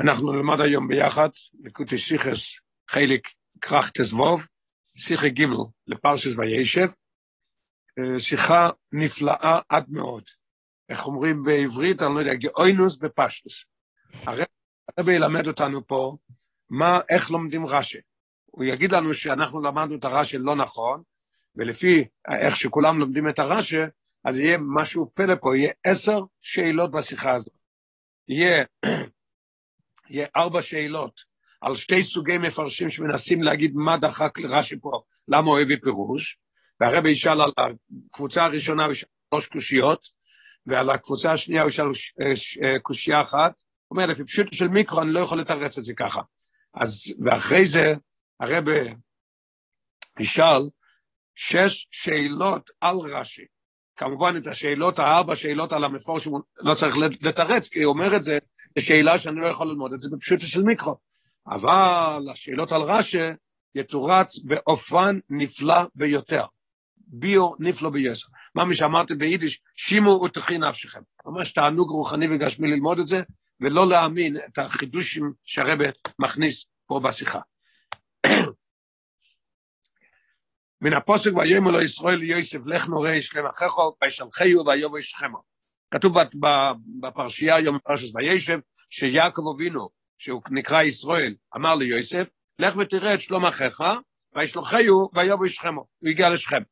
אנחנו נלמד היום ביחד, לקוטי שיחס, חלק כרך תזבוב, שיחה ג' לפרשס וישב, שיחה נפלאה עד מאוד. איך אומרים בעברית, אני לא יודע, גאוינוס בפשטוס. הרב ילמד אותנו פה מה, איך לומדים רש"י. הוא יגיד לנו שאנחנו למדנו את הרש"י לא נכון, ולפי איך שכולם לומדים את הרש"י, אז יהיה משהו פלא פה, יהיה עשר שאלות בשיחה הזאת. יהיה יהיה ארבע שאלות על שתי סוגי מפרשים שמנסים להגיד מה דחק לרש"י פה, למה הוא הביא פירוש, והרבי ישאל על הקבוצה הראשונה שלוש קושיות, ועל הקבוצה השנייה הוא ישאל אה, קושייה אחת, הוא אומר, לפי פשוט של מיקרו אני לא יכול לתרץ את זה ככה. אז, ואחרי זה הרבי ישאל שש שאלות על רש"י. כמובן את השאלות, הארבע שאלות על המפורש, לא צריך לתרץ, כי הוא אומר את זה זו שאלה שאני לא יכול ללמוד את זה בפשוטו של מיקרו. אבל השאלות על רש"י יתורץ באופן נפלא ביותר. ביו נפלא ביוסר. מה מי שאמרתי ביידיש, שימו ותחי נפשכם. ממש תענוג רוחני וגשמי ללמוד את זה, ולא להאמין את החידושים שהרבא מכניס פה בשיחה. מן הפוסק ויאמר לו ישראל יוסף לך נורא ישלם אחיכו וישלחהו ויובו ישכמו. כתוב בפרשייה היום בפרשת וישב, שיעקב אבינו, שהוא נקרא ישראל, אמר ליוסף, לך ותראה את שלום אחיך, וישלוחהו ויבוא ישכמו, הוא הגיע לשכם.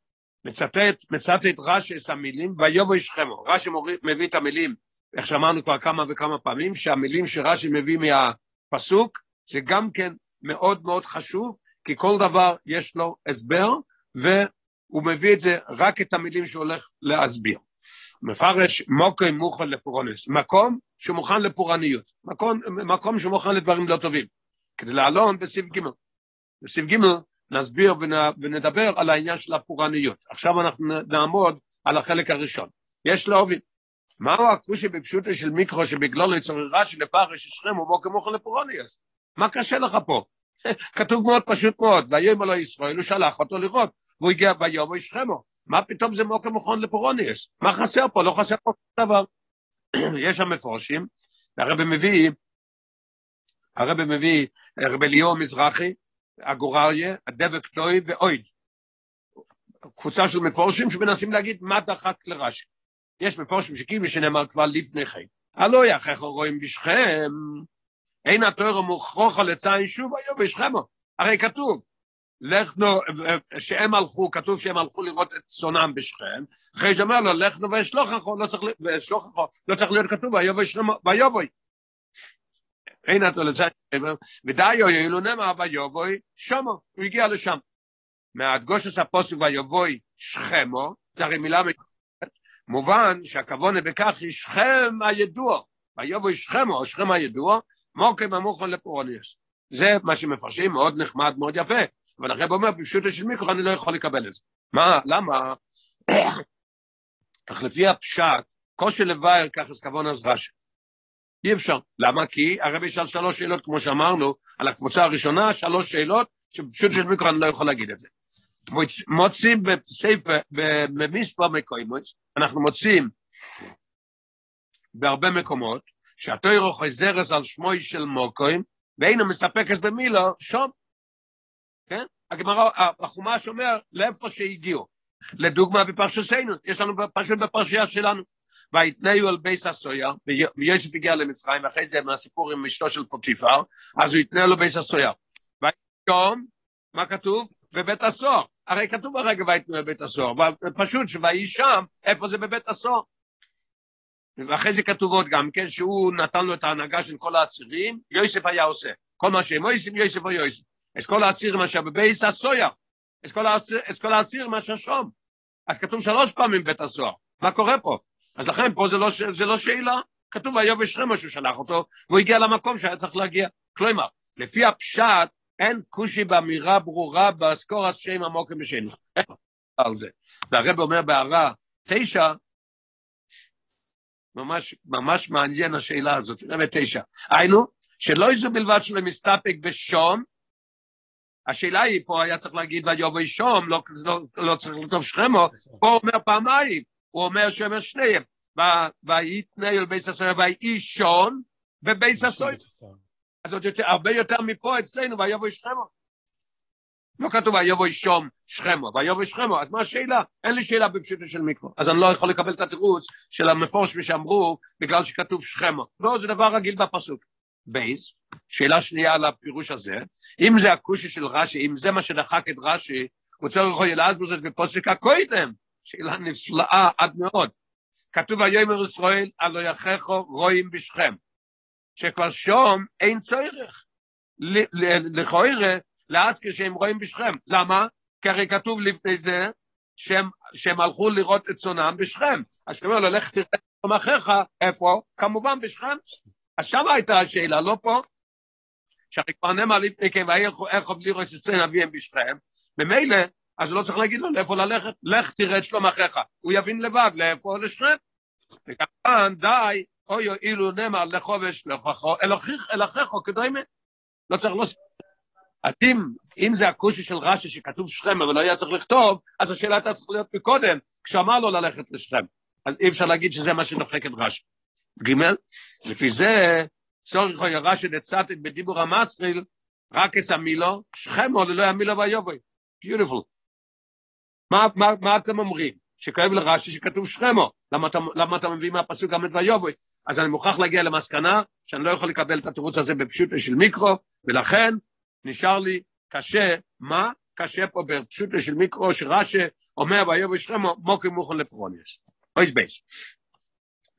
מצטט, מצטט רש"י את המילים, ויבוא ישכמו. רש"י מביא את המילים, איך שאמרנו כבר כמה וכמה פעמים, שהמילים שרש"י מביא מהפסוק, זה גם כן מאוד מאוד חשוב, כי כל דבר יש לו הסבר, והוא מביא את זה, רק את המילים שהוא הולך להסביר. מפרש מוקוי מוכן לפורענוס, מקום שמוכן לפורעניות, מקום, מקום שמוכן לדברים לא טובים, כדי לעלון בסיב ג' בסיב ג' נסביר ונדבר על העניין של הפורעניות. עכשיו אנחנו נעמוד על החלק הראשון. יש להוביל. מהו הכושי בפשוטו של מיקרו שבגללו יצוררה שלפרש שכם ומוקי מוכן לפורעניות? מה קשה לך פה? כתוב מאוד פשוט מאוד, ויאמר לו ישראל, הוא שלח אותו לראות, והוא הגיע ויאמר ישכמו. מה פתאום זה מוקר מוכן לפורוניאס? מה חסר פה? לא חסר פה שום דבר. יש שם מפורשים, והרבא מביא, הרבא מביא, הרבא ליאור מזרחי, הגורליה, הדבק טוי ואויד. קבוצה של מפורשים שמנסים להגיד מה דחק לרש"י. יש מפורשים שכאילו שנאמר כבר לפני כן. הלא יחך רואים בשכם, אין התואר מוכרוך על עצה שוב היום בשכמו. הרי כתוב, לכנו, שהם הלכו, כתוב שהם הלכו לראות את צונם בשכם, אחרי שאומר לו, לכנו ואשלוח אחו, לא צריך, ואשלוח אחו, לא צריך להיות כתוב, ויובוי שלמה, ויובוי. אין את לזה, ודי יועילו נאמר, ויובוי שומו, הוא הגיע לשם. מהדגושס הפוסק ויובוי שכמו, זה הרי מילה מובן שהכוונה בכך היא שכם הידוע, ויובוי שכמו, שכם הידוע, מוקם המוכן לפורוניוס. זה מה שמפרשים, מאוד נחמד, מאוד יפה. אבל הרב אומר, בפשוטו של מיקרו אני לא יכול לקבל את זה. מה, למה? אך לפי הפשט, קושי לבאר כך אז רש"י. אי אפשר. למה? כי הרב ישאל שלוש שאלות, כמו שאמרנו, על הקבוצה הראשונה, שלוש שאלות, שבפשוט של מיקרו אני לא יכול להגיד את זה. מוצאים בספר, במספר מקומות, אנחנו מוצאים בהרבה מקומות, שהתורה חוזרת על שמו של מקום, ואינה מסתפקת במילה, שם. כן? הגמרא, החומש אומר לאיפה שהגיעו. לדוגמה בפרשתנו, יש לנו פשוט בפרשייה שלנו. ויתנהו אל בית הסוהר, ויוסף הגיע למצרים, ואחרי זה מהסיפור עם אשתו של פוטיפר, אז ויתנהו אל בית הסוהר. ויום, מה כתוב? בבית הסוהר. הרי כתוב הרגע ויתנאו בבית הסוהר, פשוט שויהי שם, איפה זה בבית הסוהר? ואחרי זה כתוב עוד גם כן, שהוא נתן לו את ההנהגה של כל האסירים, יוסף היה עושה. כל מה שהם יוסף, יוסף או יוסף. את כל האסירים אשר בבייס הסויה, את כל האסירים אשר שום. אז כתוב שלוש פעמים בית הסוהר, מה קורה פה? אז לכן פה זה לא, זה לא שאלה, כתוב ויוב ישכם שהוא שלח אותו, והוא הגיע למקום שהיה צריך להגיע. כלומר, לפי הפשט, אין כושי באמירה ברורה באסקור שם עמוקים בשני. על זה. והרב אומר בהערה תשע, ממש, ממש מעניין השאלה הזאת, רב תשע. היינו, שלא יזו בלבד שלא מסתפק בשום, השאלה היא, פה היה צריך להגיד ויובוי שום, לא, לא, לא צריך לכתוב שכמו, פה הוא אומר פעמיים, הוא אומר שהוא אומר שניהם, ויתנהו אל בית הסוהר, ויהי שם בבית הסוהר. אז עוד יותר, הרבה יותר מפה אצלנו, ויבוא שכמה. לא כתוב ויבוא שם שכמה, ויבוא שכמה, אז מה השאלה? אין לי שאלה בפשוטו של מקרא. אז אני לא יכול לקבל את התירוץ של המפרש שאמרו, בגלל שכתוב שכמה. לא, זה דבר רגיל בפסוק. ב', שאלה שנייה על הפירוש הזה, אם זה הקושי של רש"י, אם זה מה שדחק את רש"י, הוא צריך יכול זה בפסוק הקודם, שאלה נפלאה עד מאוד. כתוב ויאמר ישראל, הלא יככו רואים בשכם. שכבר שום אין צורך. לכאורה, להזכיר שהם רואים בשכם. למה? כי הרי כתוב לפני זה שהם, שהם הלכו לראות את צונם בשכם. אז אומר לו, לך תראה את צונם אחיך, איפה? כמובן בשכם. אז שם הייתה השאלה, לא פה. שהרי כבר נאמר לפני כן, ואיך בלי ראש ישראל אביהם בשכם, ממילא, אז לא צריך להגיד לו לאיפה ללכת, לך תראה את שלום אחיך, הוא יבין לבד לאיפה לשכם. וכמובן, די, אוי אילו נאמר לחובש, אל אחיך כדומה. לא צריך לא... אז אם, אם זה הקושי של רש"י שכתוב שכם, אבל לא היה צריך לכתוב, אז השאלה הייתה צריכה להיות מקודם, כשאמר לו ללכת לשכם. אז אי אפשר להגיד שזה מה שדופק את רש"י. ג' לפי זה, צורך ירש"י דצטט בדיבור המסריל, רק את המילו, שכם או ללא המילו ויובוי. ביוטיפול. מה, מה, מה אתם אומרים? שכואב לרש"י שכתוב שכמו. למה למה אתה מביא מהפסוק גם את ויובוי? אז אני מוכרח להגיע למסקנה שאני לא יכול לקבל את התירוץ הזה בפשוטו של מיקרו, ולכן נשאר לי קשה, מה? קשה פה בפשוטו של מיקרו, שרש"י אומר ויובוי שכמו, מוקי מוכן לפרוניאס. אויס בייס.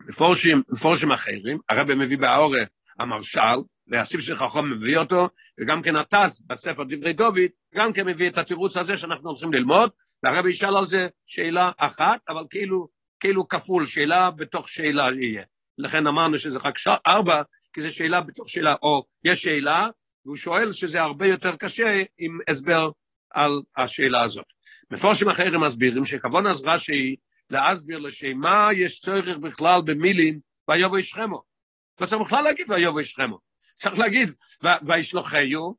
מפורשים, מפורשים אחרים, הרב מביא באורה המרשל, והסיב של חכום מביא אותו, וגם כן הטס בספר דברי דוד, גם כן מביא את התירוץ הזה שאנחנו הולכים ללמוד, והרב ישאל על זה שאלה אחת, אבל כאילו, כאילו כפול, שאלה בתוך שאלה יהיה. לכן אמרנו שזה רק ש... ארבע, כי זה שאלה בתוך שאלה, או יש שאלה, והוא שואל שזה הרבה יותר קשה עם הסבר על השאלה הזאת. מפורשים אחרים מסבירים שכבון אז רש"י להסביר לשמה יש צורך בכלל במילים ויובו ישכמו. לא צריך בכלל להגיד ויובו ישכמו. צריך להגיד וישלוחהו,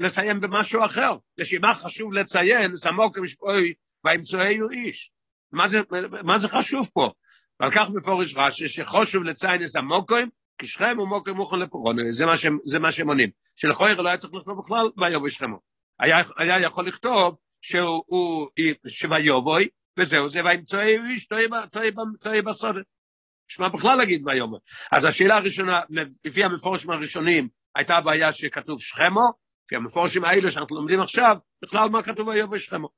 לסיים במשהו אחר. לשמה חשוב לציין, סמוק משפוי וימצאהו איש. מה זה, מה זה חשוב פה? ועל כך מפורש רש"י שחשוב לציין את המוקוים, כי שכם הוא מוקוים מוכן מה, שהם, זה מה שהם עונים. שלכויר לא היה צריך לכתוב בכלל ויובו ישכמו. היה, היה יכול לכתוב שהוא, שויובוי, וזהו זה, וימצאו איש טועה בסודת. שמע בכלל להגיד ויאמר. אז השאלה הראשונה, לפי המפורשים הראשונים, הייתה הבעיה שכתוב שכמו, לפי המפורשים האלה שאנחנו לומדים עכשיו, בכלל מה כתוב ויאמר שכמו.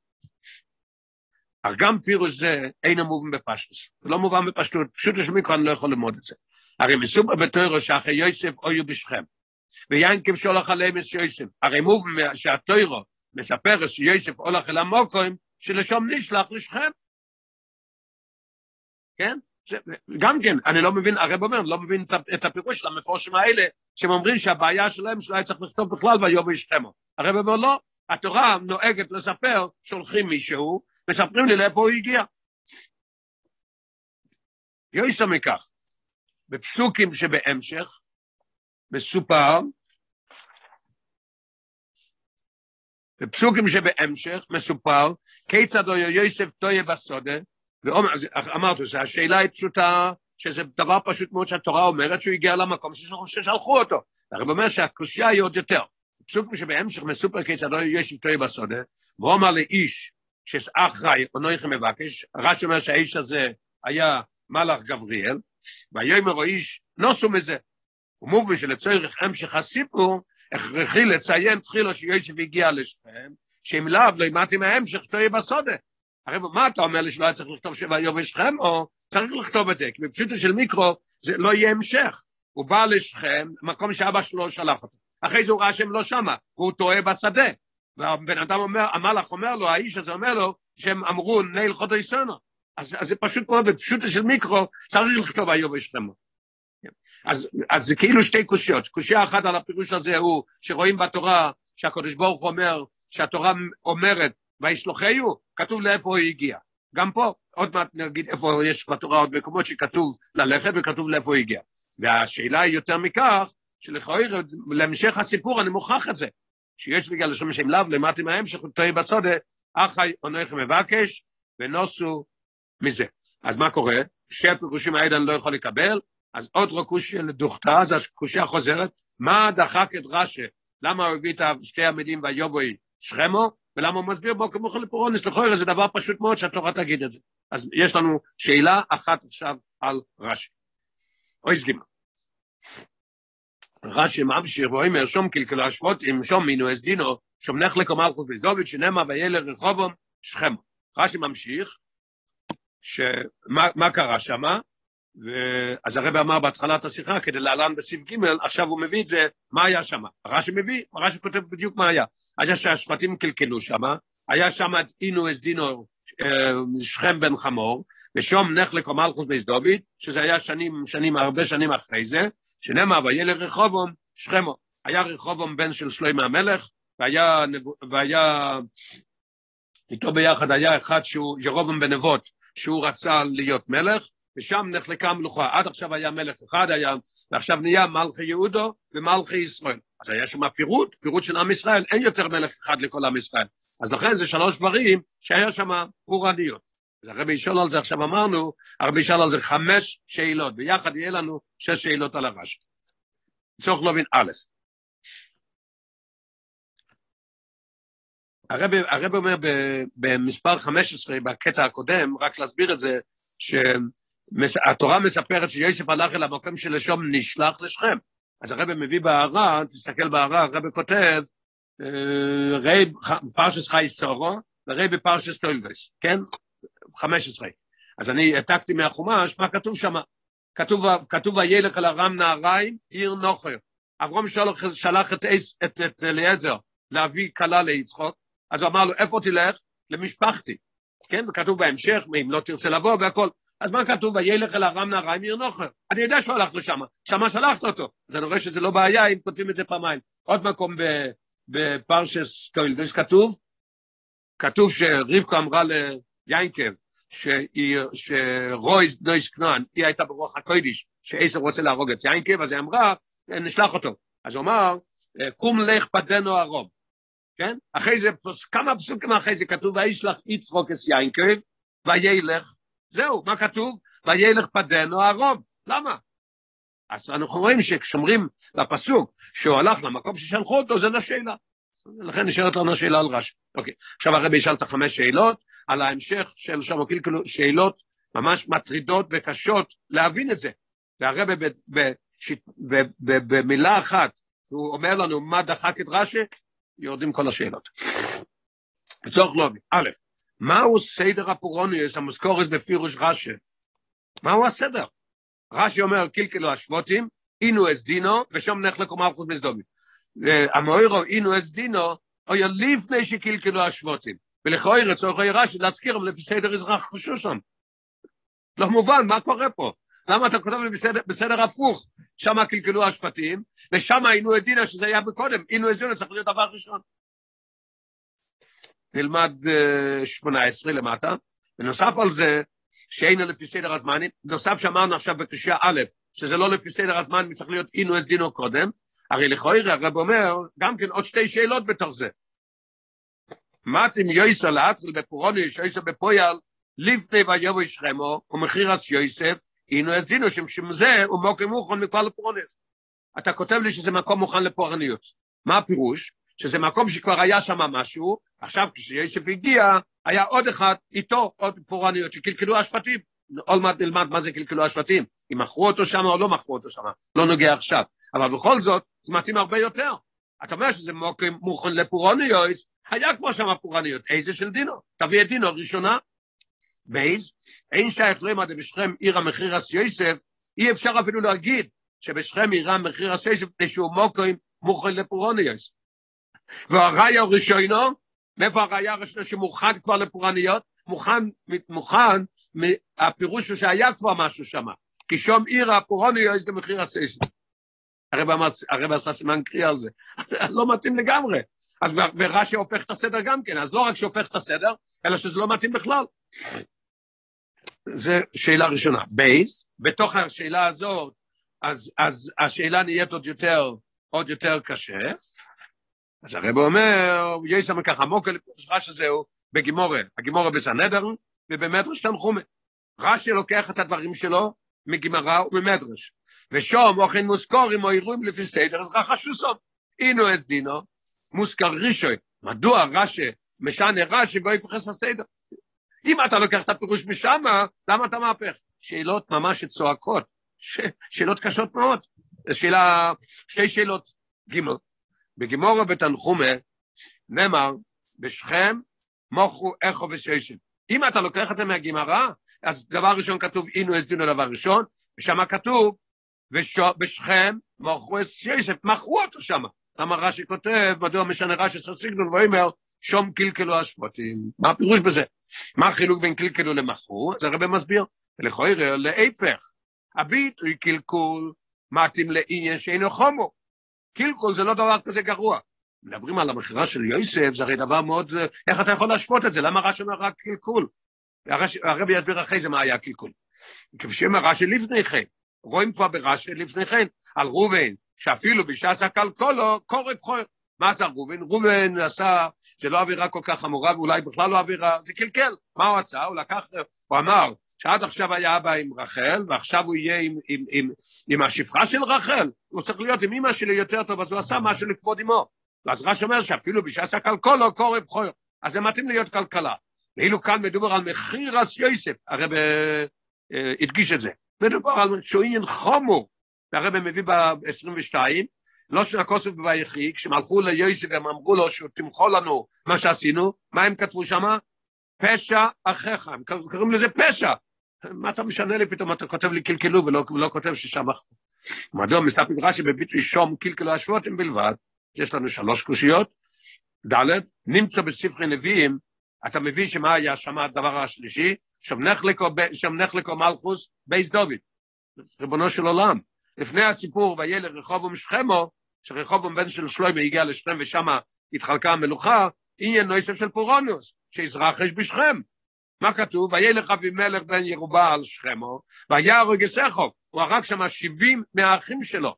אך גם פירוש זה אינו מובן בפשטוס. לא מובן בפשטות, פשוט יש מיקרו, אני לא יכול ללמוד את זה. הרי מסופר בתוירו שאחרי יוסף אויו בשכם. ויין כבשולח עליהם את יוסף. הרי מובן שהתוירו מספר שיוסף הולך אל המוקוים, שלשום נשלח לשכם. כן? גם כן, אני לא מבין, הרב אומר, לא מבין את הפירוש של המפורשים האלה, שהם אומרים שהבעיה שלהם שלא היה צריך לכתוב בכלל ויובו ישכמו. הרב אומר, לא, התורה נוהגת לספר, שולחים מישהו, מספרים לי לאיפה הוא הגיע. יויסו מכך, בפסוקים שבהמשך, מסופר, בפסוקים שבהמשך מסופר, כיצד לא יוסף טועה בסודה, ואמרתי, השאלה היא פשוטה, שזה דבר פשוט מאוד שהתורה אומרת שהוא הגיע למקום ששלחו אותו. הרב אומר שהקושייה היא עוד יותר. פסוקים שבהמשך מסופר כיצד לא יוסף טועה בסודה, והוא אמר לאיש שאחראי, או נויכם מבקש, רש"י אומר שהאיש הזה היה מלאך גבריאל, ויאמר האיש נוסו מזה. ומובן שלצורך המשך הסיפור, הכרחי לציין תחילו שיוסף הגיע לשכם, שאם לאו לא ימדתי מההמשך תהיה בסודה. הרי מה אתה אומר לי שלא היה צריך לכתוב שבע יובש שכם, או צריך לכתוב את זה, כי בפשוטו של מיקרו זה לא יהיה המשך. הוא בא לשכם, מקום שאבא שלו שלח אותו. אחרי זה הוא ראה שהם לא שמה, והוא טועה בשדה. והבן אדם אומר, המלאך אומר לו, האיש הזה אומר לו, שהם אמרו ניל חודו יסונו. אז, אז זה פשוט מאוד, בפשוטו של מיקרו, צריך לכתוב היובש שכם. אז, אז זה כאילו שתי קושיות. קושייה אחת על הפירוש הזה הוא שרואים בתורה שהקדוש ברוך אומר, שהתורה אומרת, וישלוחהו, כתוב לאיפה הוא הגיע. גם פה, עוד מעט נגיד איפה יש בתורה עוד מקומות שכתוב ללכת וכתוב לאיפה הוא הגיע. והשאלה היא יותר מכך, שלכאורה, להמשך הסיפור אני מוכרח את זה, שיש בגלל לשם שם לאו, למדתי מהם שחוטאי בסודה, אחי עונך מבקש, ונוסו מזה. אז מה קורה? שפירושים אני לא יכול לקבל, אז עוד קושיה לדוכתא, אז הקושיה חוזרת, מה דחק את רש"י, למה הוא הביא את שתי המילים ויובוי שכמו, ולמה הוא מסביר בו כמו לפורונס, לכאורה זה דבר פשוט מאוד שהתורה תגיד את זה. אז יש לנו שאלה אחת עכשיו על רש"י. אוי סגימה. רש"י ממשיך ואומר שום קלקלו השבותים, שום מינו אס דינו, שום נחלק ומלכות בזדוביץ' שנאמר וילך רחובום שכמו. רש"י ממשיך, שמה קרה שמה? אז הרב אמר בהתחלת השיחה, כדי להלן בסעיף ג', עכשיו הוא מביא את זה, מה היה שם? רש"י מביא, רש"י כותב בדיוק מה היה. היה שהשבטים קלקלו שם, היה שם את אינו אס דינו שכם בן חמור, ושום נחלק ומלכוס בייס דוד, שזה היה שנים, שנים, הרבה שנים אחרי זה, שנאמר, והיה לרחובום שכמו. היה רחובום בן של שלמה המלך, והיה, והיה איתו ביחד היה אחד שהוא ירובום בנבות, שהוא רצה להיות מלך, ושם נחלקה המלוכה. עד עכשיו היה מלך אחד, היה, ועכשיו נהיה מלכי יהודו ומלכי ישראל. אז היה שם פירוט, פירוט של עם ישראל, אין יותר מלך אחד לכל עם ישראל. אז לכן זה שלוש דברים שהיה שם פורעניות. אז הרבי ישאל על זה, עכשיו אמרנו, הרבי ישאל על זה חמש שאלות, ביחד יהיה לנו שש שאלות על הרש"י. צורך להבין א', הרב, הרב אומר במספר 15, בקטע הקודם, רק להסביר את זה, שהתורה מספרת שיוסף הלך אל המקום שלשום נשלח לשכם. אז הרב מביא בהערה, תסתכל בהערה, הרב כותב, אה, ראי פרשס חי סורו, וראי בפרשס טוילבס, כן? 15. אז אני העתקתי מהחומש, מה כתוב שם? כתוב, כתוב וילך אל ארם נהריים, עיר נחור. אברהם שלח, שלח את, את, את אליעזר להביא כלה ליצחק, אז הוא אמר לו, איפה תלך? למשפחתי. כן, וכתוב בהמשך, אם לא תרצה לבוא והכל. אז מה כתוב? וילך אל ארם נהריים עיר נחור. אני יודע שהוא הלך לשם, שמה שלחת אותו. אז אני רואה שזה לא בעיה אם כותבים את זה פעמיים. עוד מקום בפרשת תולדות כתוב, כתוב שרבקה אמרה ליינקב, שרויז נויס כנען, היא הייתה ברוח הקוידיש, שעשר רוצה להרוג את יינקב, אז היא אמרה, נשלח אותו. אז הוא אמר, קום לך פדנו הרוב. כן? אחרי זה, כמה פסוקים אחרי זה כתוב, וישלח יצחוק את יינקב, וילך, זהו, מה כתוב? וילך פדנו הרוב. למה? אז אנחנו רואים שכשאומרים בפסוק שהוא הלך למקום ששלחו אותו, זה לשאלה. לכן נשארת לנו שאלה על רש"י. אוקיי, עכשיו הרבי ישאל את החמש שאלות, על ההמשך של שם קלקלו, שאלות ממש מטרידות וקשות להבין את זה. והרבי במילה אחת, הוא אומר לנו מה דחק את רש"י, יורדים כל השאלות. בצורך לובי, א', מהו סדר הפורוניוס המוזכורס בפירוש רש"י? מהו הסדר? רש"י אומר קלקלו השבותים, אינו אס דינו, ושם נחלקו מלכות מזדומי. המוירו אינו אס דינו, או לפני שקלקלו השבותים. ולכאורה צורך רש"י להזכירם לפי סדר אזרח חשושם. לא מובן, מה קורה פה? למה אתה כותב לי בסדר, בסדר הפוך? שם קלקלו השפטים, ושם היינו עדינה שזה היה בקודם, היינו עדינה צריך להיות דבר ראשון. נלמד uh, 18 למטה, ונוסף על זה, שהיינו לפי סדר הזמנים, נוסף שאמרנו עכשיו בקריאה א', שזה לא לפי סדר הזמן, צריך להיות אינו עדינו קודם, הרי לכאורה הרב אומר, גם כן עוד שתי שאלות בתוך זה. מתים יויסר להתחיל בפורוני, יויסר בפויאל, לפני ויובו שכמו, ומחיר אז יוסף, אינו הזינו שמשום זה הוא מוקם מוכן מכלל לפורנס. אתה כותב לי שזה מקום מוכן לפורעניות. מה הפירוש? שזה מקום שכבר היה שם משהו, עכשיו כשיוסף הגיע, היה עוד אחד איתו, עוד פורעניות, שקלקלו השפטים. עוד מעט נלמד מה זה קלקלו השפטים, אם מכרו אותו שם או לא מכרו אותו שם, לא נוגע עכשיו. אבל בכל זאת, זה מתאים הרבה יותר. אתה אומר שזה מוכן לפורעניות, היה כבר שם פורעניות, איזה של דינו? תביא את דינו ראשונה, בייז, אין שייך למה בשכם עיר המחיר יוסף, אי אפשר אפילו להגיד שבשכם עיר המחיר יוסף, שהוא מוקוים מוכן לפורעניות. והראיה הראשונו, מאיפה הראיה הראשונה שמוכן כבר לפורעניות? מוכן, מוכן, הפירוש הוא שהיה כבר משהו שם, כי שום עיר הפורעניות זה מחיר יוסף. הרב עשה סימן קריאה על זה, לא מתאים לגמרי. אז ורש"י הופך את הסדר גם כן, אז לא רק שהופך את הסדר, אלא שזה לא מתאים בכלל. זה שאלה ראשונה. בייס, בתוך השאלה הזאת, אז, אז השאלה נהיית עוד יותר, עוד יותר קשה. אז הרב אומר, יש שם ככה לפרוש רש"י זהו בגימורה, הגימורה בסנדר ובמדרש תנחומה. רש"י לוקח את הדברים שלו מגימרה וממדרש. ושום אוכן מוזכורים או אירועים לפי סדר, אז רחשו סום. אינו אס דינו, מוזכר רישוי, מדוע רשא, משנה רשא בו יפחס לסדר. אם אתה לוקח את הפירוש משמה, למה אתה מהפך? שאלות ממש צועקות, ש... שאלות קשות מאוד. שאלה, שתי שאלות. ג' בגימורו בתנחומה נאמר, בשכם מוכו איכו וששת. אם אתה לוקח את זה מהגימרה, אז דבר ראשון כתוב אינו הסדינו דבר ראשון, ושם כתוב, בשכם מוכו וששת, מכרו אותו שם. למה רש"י כותב, מדוע משנה רש"י ססיגנון ואומר, שום קלקלו השפוטים. מה הפירוש בזה? מה החילוק בין קלקלו למכרו? זה הרבה מסביר. ולכאורה, להפך. הביטוי קלקול מתאים לעניין שאינו חמור. קלקול זה לא דבר כזה גרוע. מדברים על המכירה של יוסף, זה הרי דבר מאוד... איך אתה יכול לשפוט את זה? למה רש"י אומר רק קלקול? הרבי יסביר אחרי זה מה היה קלקול. כפי שאומר רש"י לפני כן, רואים כבר ברש"י לפני כן, על ראובן, שאפילו בשעת הקלקלה, קראו בכור. מה עשה ראובן? ראובן עשה, זה לא אווירה כל כך חמורה, ואולי בכלל לא אווירה, זה קלקל. מה הוא עשה? הוא לקח, הוא אמר, שעד עכשיו היה אבא עם רחל, ועכשיו הוא יהיה עם, עם, עם, עם השפחה של רחל, הוא צריך להיות עם אמא שלי יותר טוב, אז הוא עשה משהו לכבוד אמו. ואז רש אומר שאפילו בשעס הכלכולו קורא בכור, אז זה מתאים להיות כלכלה. ואילו כאן מדובר על מחיר אס יוסף, הרב אה, הדגיש את זה. מדובר על שהוא עניין חומור, והרב מביא ב-22, לא של הכוסף ביחי, כשהם הלכו ליוסף והם אמרו לו שהוא תמחול לנו מה שעשינו, מה הם כתבו שם? פשע אחיך, הם קוראים לזה פשע. מה אתה משנה לי פתאום, אתה כותב לי קלקלו ולא לא כותב ששם אחו. מדוע מסתפק רש"י בביטוי שום קלקלו השבועות בלבד, יש לנו שלוש קושיות, ד', נמצא בספרי נביאים, אתה מבין שמה היה שם הדבר השלישי? שם נחלקו מלכות בית דוד, ריבונו של עולם. לפני הסיפור וילך רחבעם שכמה, שרחבעם בן של שלמה הגיע לשכם ושם התחלקה המלוכה, עניין נוסף של פורענות, שהתרחש בשכם. מה כתוב? וילך אבימלך בן ירובה על שכמו, והיה הרגסכו, הוא הרג שם 70 מהאחים שלו.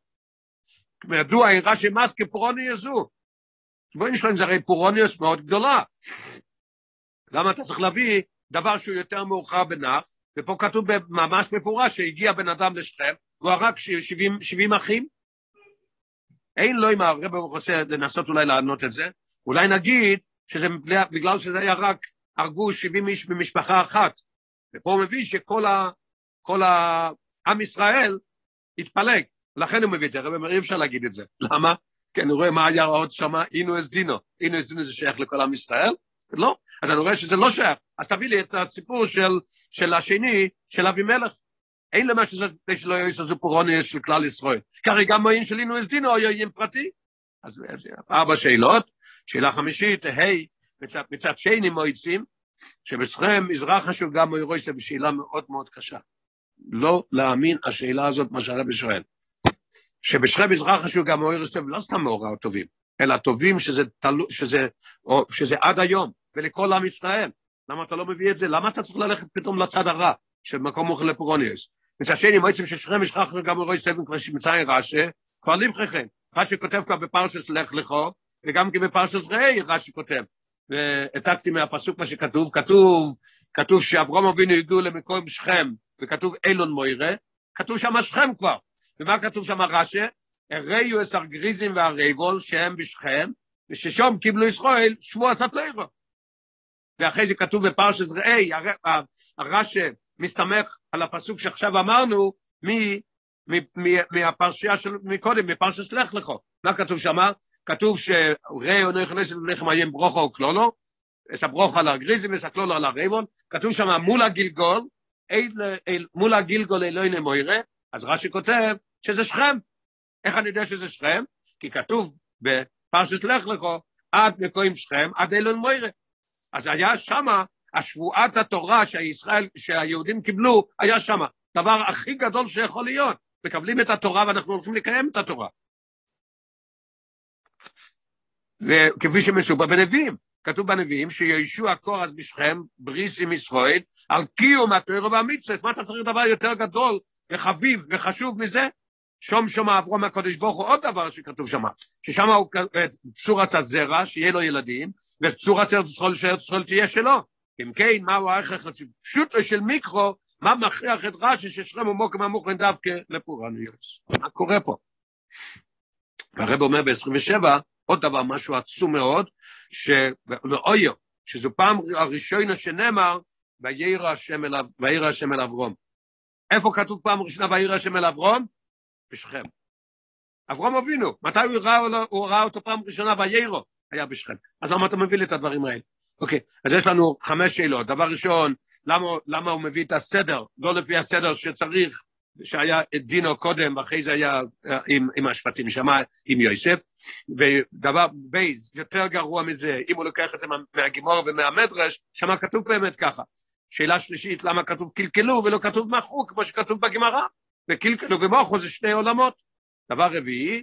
מדוע העירה שמס כפורוני יזו? בואי נשלם, זה הרי פורענות מאוד גדולה. למה אתה צריך להביא דבר שהוא יותר מאוחר בנח, ופה כתוב ממש מפורש שהגיע בן אדם לשכם, והוא הרג 70, 70 אחים? אין לו אם הרב רוצה לנסות אולי לענות את זה, אולי נגיד שזה בגלל שזה היה רק, הרגו 70 איש במשפחה אחת, ופה הוא מביא שכל ה, כל ה, עם ישראל התפלג, לכן הוא מביא את זה, אומר אי אפשר להגיד את זה, למה? כי אני רואה מה היה עוד שם, אינו אס דינו, אינו אס דינו זה שייך לכל עם ישראל? לא, אז אני רואה שזה לא שייך, אז תביא לי את הסיפור של, של השני, של אבימלך. אין למה שזה שלא יהיה פורוני של כלל ישראל. כרי גם מוין של אינו אס דינו היה עניין פרטי. אז ארבע שאלות, שאלה חמישית, היי, מצד, מצד שני מועצים, שבשכם מזרח חשוב גם מוירוי זה בשאלה מאוד מאוד קשה. לא להאמין השאלה הזאת, מה שהרבי שואל. שבשכם מזרח חשוב גם מוירוי זה לא סתם מאורעות טובים, אלא טובים שזה, תלו, שזה, או, שזה עד היום, ולכל עם ישראל. למה אתה לא מביא את זה? למה אתה צריך ללכת פתאום לצד הרע של מקום מוכל לפורוניוס? מצד שני, מועצם ששכם משכח גם מוירוי סבן כבר שמצאי רשא, כבר לבחכם. רש"י כותב כבר בפרשס לך לכו, וגם כי בפרשס ראי רש"י כותב. והעתקתי מהפסוק מה שכתוב, כתוב, כתוב שאברום אבינו הגיעו למקום שכם, וכתוב אילון מוירה, כתוב שם שכם כבר. ומה כתוב שם רש"י? הריו את הגריזים והריבול שהם בשכם, וששום קיבלו ישראל שבוע סטלרו. ואחרי זה כתוב בפרשס ראי, הרש"י מסתמך על הפסוק שעכשיו אמרנו, מהפרשייה של מקודם, מפרשס לך לכו. מה כתוב שם? כתוב שראי לא יכנס ללחם הים ברוכו או קלולו, יש הברוכו על הגריזים, יש הקלולו על הרייבון, כתוב שם מול הגילגול, מול הגילגול אלוהי נמוירה, אז רש"י כותב שזה שכם. איך אני יודע שזה שכם? כי כתוב בפרשס לך לכו, עד מקוים שכם, עד אלוהי מוירה. אז היה שמה, השבועת התורה שהישראל, שהיהודים קיבלו, היה שמה. דבר הכי גדול שיכול להיות. מקבלים את התורה ואנחנו הולכים לקיים את התורה. וכפי שמסובר בנביאים, כתוב בנביאים שישוע קורס בשכם, בריס עם ישראל, על קיום התוירו והמצווה, מה אתה צריך דבר יותר גדול וחביב וחשוב מזה? שום שום אברום הקודש ברוך הוא עוד דבר שכתוב שם, ששם הוא צור עשה זרע, שיהיה לו ילדים, וצור עשה זכול שארץ זכול תהיה שלו. אם כן, מהו ההכרח פשוט של מיקרו, מה מכריח את רש"י ששכם ומוקם המוכן דווקא לפורעניות? מה קורה פה? הרב אומר ב-27, עוד דבר, משהו עצום מאוד, שלאויו, שזו פעם הראשונה שנאמר, וירא השם וירא השם אל אברום. איפה כתוב פעם ראשונה וירא השם אל אברום? בשכם. אברום אבינו, מתי הוא ראה, הוא ראה אותו פעם ראשונה ויירו? היה בשכם. אז למה אתה מביא לי את הדברים האלה? אוקיי, אז יש לנו חמש שאלות. דבר ראשון, למה, למה הוא מביא את הסדר, לא לפי הסדר שצריך, שהיה דינו קודם, ואחרי זה היה אה, עם, עם השפטים שם, עם יוסף. ודבר בייז, יותר גרוע מזה, אם הוא לוקח את זה מהגימור ומהמדרש, שם כתוב באמת ככה. שאלה שלישית, למה כתוב קלקלו ולא כתוב מחו, כמו שכתוב בגמרא? וקלקלו ומוחו זה שני עולמות. דבר רביעי,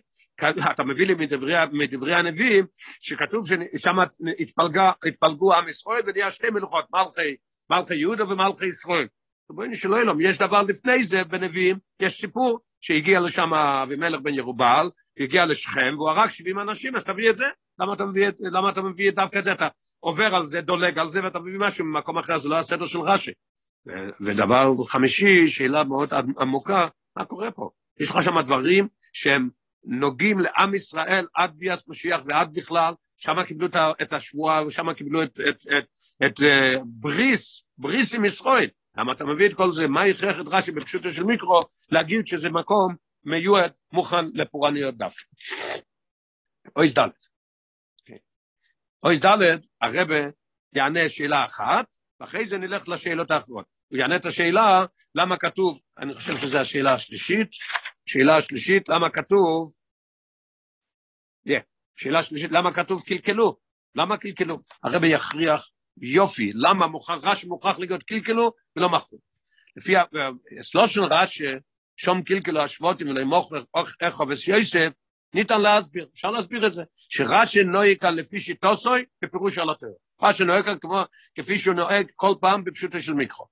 אתה מביא לי מדברי, מדברי הנביאים, שכתוב ששם התפלגו עם ישראל ונהיה שתי מלוכות, מלכי, מלכי יהודה ומלכי ישראל. בואי נשאלו אלום, יש דבר לפני זה בנביאים, יש סיפור שהגיע לשם אבימלך בן ירובל, הגיע לשכם והוא הרג 70 אנשים, אז תביא את זה. למה אתה מביא, למה אתה מביא דווקא את זה? אתה עובר על זה, דולג על זה, ואתה מביא משהו ממקום אחר, זה לא הסדר של רש"י. ודבר חמישי, שאלה מאוד עמוקה, מה קורה פה? יש לך שם דברים שהם נוגעים לעם ישראל עד ביאס משיח ועד בכלל, שם קיבלו את השבועה, ושם קיבלו את, את, את, את uh, בריס, בריס עם ישראל. למה אתה מביא את כל זה? מה יכרח את רש"י בפשוטו של מיקרו להגיד שזה מקום מיועד, מוכן לפורעניות דווקא. אויס ד' אויס ד' הרבה יענה שאלה אחת, ואחרי זה נלך לשאלות האחרות. הוא יענה את השאלה, למה כתוב, אני חושב שזו השאלה השלישית, שאלה השלישית, למה כתוב, yeah, שאלה שלישית, למה כתוב קלקלו? למה קלקלו? הרבי יכריח יופי, למה מוכרח, רש"י מוכרח להיות קלקלו ולא מכרו. לפי הסלוט של רש"י, שום קלקלו השבותים ולא מוכר איך חובס יוסף, ניתן להסביר, אפשר להסביר את זה, שרש"י נוהג כאן לפי שיטוסוי בפירוש על התיאור. רש"י נוהג כאן כמו, כפי שהוא נוהג כל פעם בפשוטו של מיקרו.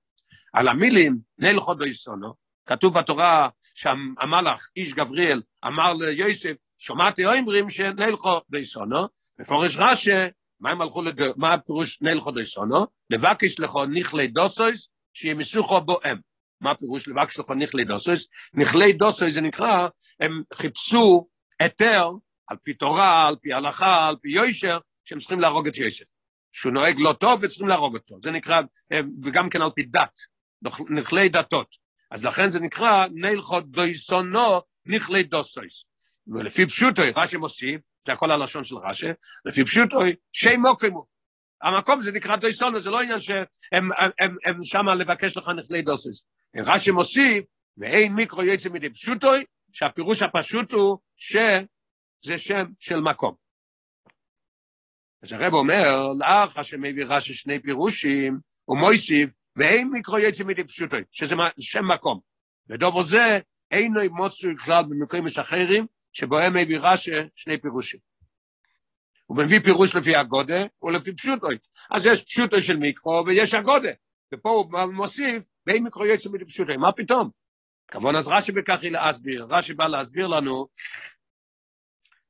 על המילים, נלכו דויסונו, כתוב בתורה שהמלאך, איש גבריאל, אמר ליוסף, שומעתי אומרים שנלכו דויסונו, מפורש רש"י, מה הם הלכו, לד... מה הפירוש נלכו דויסונו? לבקש לכו נכלי דוסויס, שימסוכו בוהם. מה הפירוש לבקש לכו נכלי דוסויס? נכלי דוסויס זה נקרא, הם חיפשו היתר, על פי תורה, על פי הלכה, על פי יוישר, שהם צריכים להרוג את יוסף. שהוא נוהג לא טוב וצריכים להרוג אותו. זה נקרא, וגם כן על פי דת, נכלי דתות. אז לכן זה נקרא נלכות דויסונו נכלי דוסויס. ולפי פשוטוי, רש"י מוסיף, זה הכל הלשון של רש"י, לפי פשוטוי, שי מוקמו. המקום זה נקרא דויסונו, זה לא עניין שהם הם, הם, שמה לבקש לך נכלי דוסויס. רש"י מוסיף, ואין מיקרו יצא מדי פשוטוי, שהפירוש הפשוט הוא שזה שם של מקום. אז הרב אומר, לאחר שמביא רש"י שני פירושים, הוא מויסיף, ואין מיקרו יצא מדי פשוטו, שזה שם מקום. ודובו זה, אינו מוצאו כלל במקרים אחרים, שבהם מביא רש"י שני פירושים. הוא מביא פירוש לפי הגודה ולפי פשוטו. אז יש פשוטו של מיקרו ויש הגודה. ופה הוא מוסיף, ואין מיקרו מדי פשוטו. מה פתאום? כמובן אז רש"י בכך היא להסביר. רש"י בא להסביר לנו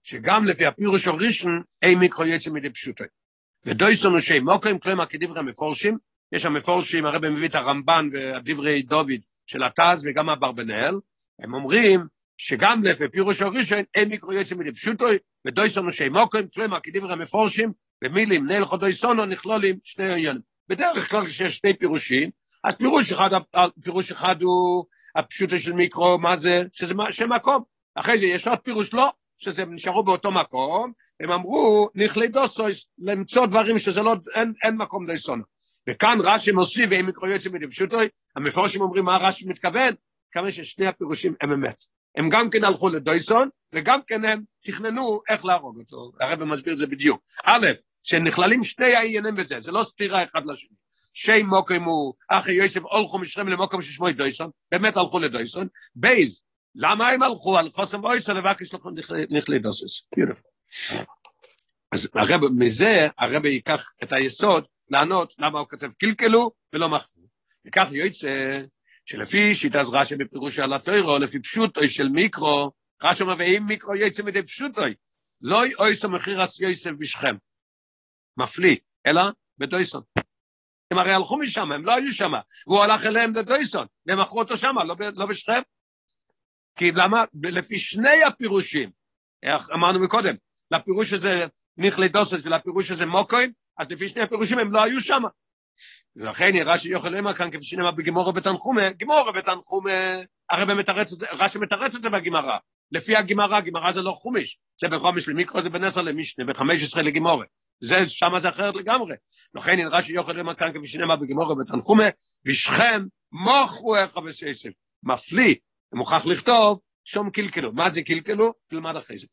שגם לפי הפירוש הראשון, אין מיקרו יצא מדי פשוטו. ודויסונו שי מוקרים, כלומר כדברי המפורשים, יש שם מפורשים, הרב מביא את הרמב"ן והדברי דוד של התז וגם אברבנאל, הם אומרים שגם לפי פירוש הראשון אין מיקרו יצא מדי פשוטו, ודויסונו שי מוקרים, כלומר כדברי המפורשים, במילים נלכו דויסונו נכלולים שני עניינים. בדרך כלל כשיש שני פירושים, אז פירוש אחד, פירוש אחד הוא הפשוטו של מיקרו, מה זה? שזה שם מקום. אחרי זה יש עוד פירוש לא, שזה נשארו באותו מקום, הם אמרו, נכלי דוסויס, למצוא דברים שזה לא, אין, אין מקום דויסונו. וכאן רש"י מוסיף, ואם יקראו יוצא מדפשוטוי, המפורשים אומרים מה רש"י מתכוון, כמה ששני הפירושים הם אמת. הם גם כן הלכו לדויסון, וגם כן הם תכננו איך להרוג אותו. הרב מסביר את זה בדיוק. א', שנכללים שני העניינים בזה, זה לא סתירה אחד לשני. שי מוקם הוא, אחי יוסף הולכו משכם למוקם ששמו דויסון, באמת הלכו לדויסון. בייז, למה הם הלכו על חוסם אויסון לבקש לכם נכלי דוסס? אז הרב, מזה הרב ייקח את היסוד לענות למה הוא כותב קלקלו ולא מכרו. וכך יוצא שלפי שיטה זרה שבפירוש על התוירו, לפי פשוטוי של מיקרו, רש"י אומר, ואם מיקרו יוצא מדי פשוטוי, לא אויסו מחיר אס יוסף בשכם. מפליא, אלא בדויסון. הם הרי הלכו משם, הם לא היו שם, והוא הלך אליהם לדויסון, והם מכרו אותו שם, לא, לא בשכם. כי למה? לפי שני הפירושים, איך אמרנו מקודם, לפירוש הזה נכלי דוסות ולפירוש הזה מוקוין, אז לפי שני הפירושים הם לא היו שם. ולכן נראה שיוכל למה כאן כפי שנאמר בגמורה בתנחומה, גמורה בתנחומה, הרב מתרץ את זה, רש"י מתרץ את זה בגמרא. לפי הגמרא, גמרא זה לא חומש, זה בחומש למיקרו, זה בנסר למשנה, בחמש עשרה לגמורה. זה, שמה זה אחרת לגמרי. לכן נראה שיוכל למה כאן כפי שנאמר בגמורה בתנחומה, ושכם מוכו איך וסייסם. מפליא, מוכרח לכתוב, שום קלקלו. מה זה קלקלו? תלמד אחרי זה.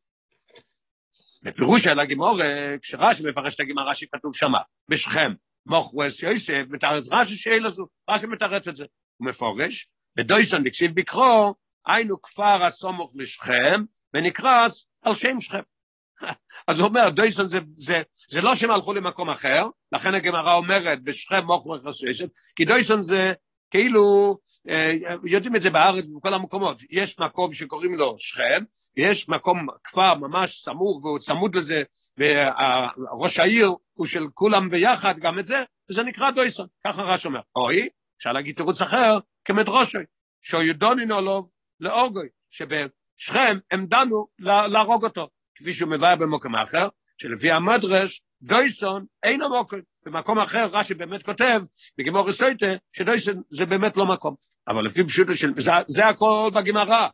בפירוש של הגמורה, כשרש"י מפרש את הגמרא שכתוב שמה, בשכם, מוכו אס יוסף, מתרץ רש"י שאלה זו, רש"י מתרץ את זה. הוא מפורש, ודויסון בקסיב בקרו, היינו כפר הסומוך לשכם, ונקרס על שם שכם. אז הוא אומר, דויסון זה, זה, זה לא שהם הלכו למקום אחר, לכן הגמרא אומרת, בשכם אס יוסף, כי דויסון זה כאילו, אה, יודעים את זה בארץ בכל המקומות, יש מקום שקוראים לו שכם, ויש מקום, כפר ממש סמוך והוא צמוד לזה, וראש העיר הוא של כולם ביחד, גם את זה, וזה נקרא דויסון, ככה רש אומר. אוי, אפשר להגיד תירוץ אחר, כמדרושוי, שיודונינו לו לאורגוי, שבשכם הם דנו להרוג אותו, כפי שהוא מבאר במקום אחר, שלפי המדרש, דויסון אין המוקר. במקום אחר רש"י באמת כותב, בגמור סויטה, שדויסון זה באמת לא מקום. אבל לפי פשוטו של, זה, זה הכל בגמרא,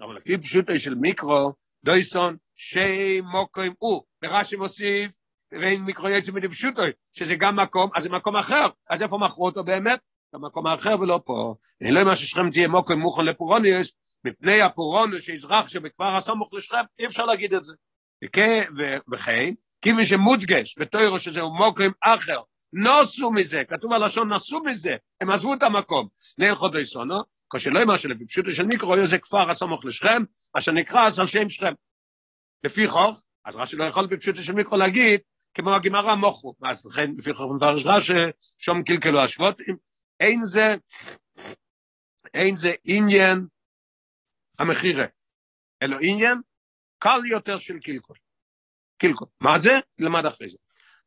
אבל לפי פשוטו של מיקרו, דויסון, שי מוקרים הוא, ורש"י מוסיף, ואין מיקרו יצא מדי פשוטו, שזה גם מקום, אז זה מקום אחר, אז איפה מכרו אותו באמת? במקום האחר ולא פה. אין לו מה ששכם תהיה מוקרים מוכן לפורוניוס, מפני הפורוניוס שיזרח שבכפר הסמוך לשכם, אי אפשר להגיד את זה. וכן, כיוון שמודגש בתוירו שזהו מוקרים אחר, נוסו מזה, כתוב הלשון נסו מזה, הם עזבו את המקום, ליל חודוי סונו, כשלא יאמר שלפי של מיקרו, זה כפר הסמוך לשכם, אשר נקרא על שם שכם. לפי חוך, אז רש"י לא יכול בפשוטו של מיקרו להגיד, כמו הגמרא מוכו, אז לכן לפי חוך מפרש רש"י, שום קלקלו השבותים, אין זה, אין זה עניין המחירה, אלא עניין קל יותר של קלקול. קילקול. מה זה? למד אחרי זה.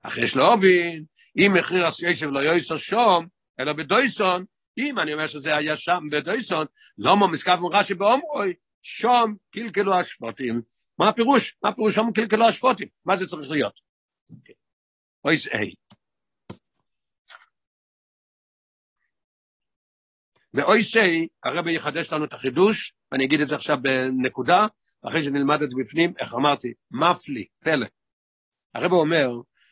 אחרי שלהובין, אם מחיר הסיישב לא יויסו שום, אלא בדויסון, אם אני אומר שזה היה שם בדויסון, לא מזכב מרש"י באומרוי, שום קלקלו השפוטים. מה הפירוש? מה הפירוש שום קלקלו השפוטים? מה זה צריך להיות? אוי זה היי. ואוי שי, הרבי יחדש לנו את החידוש, ואני אגיד את זה עכשיו בנקודה, אחרי שנלמד את זה בפנים, איך אמרתי, מפלי, פלא. הרב אומר,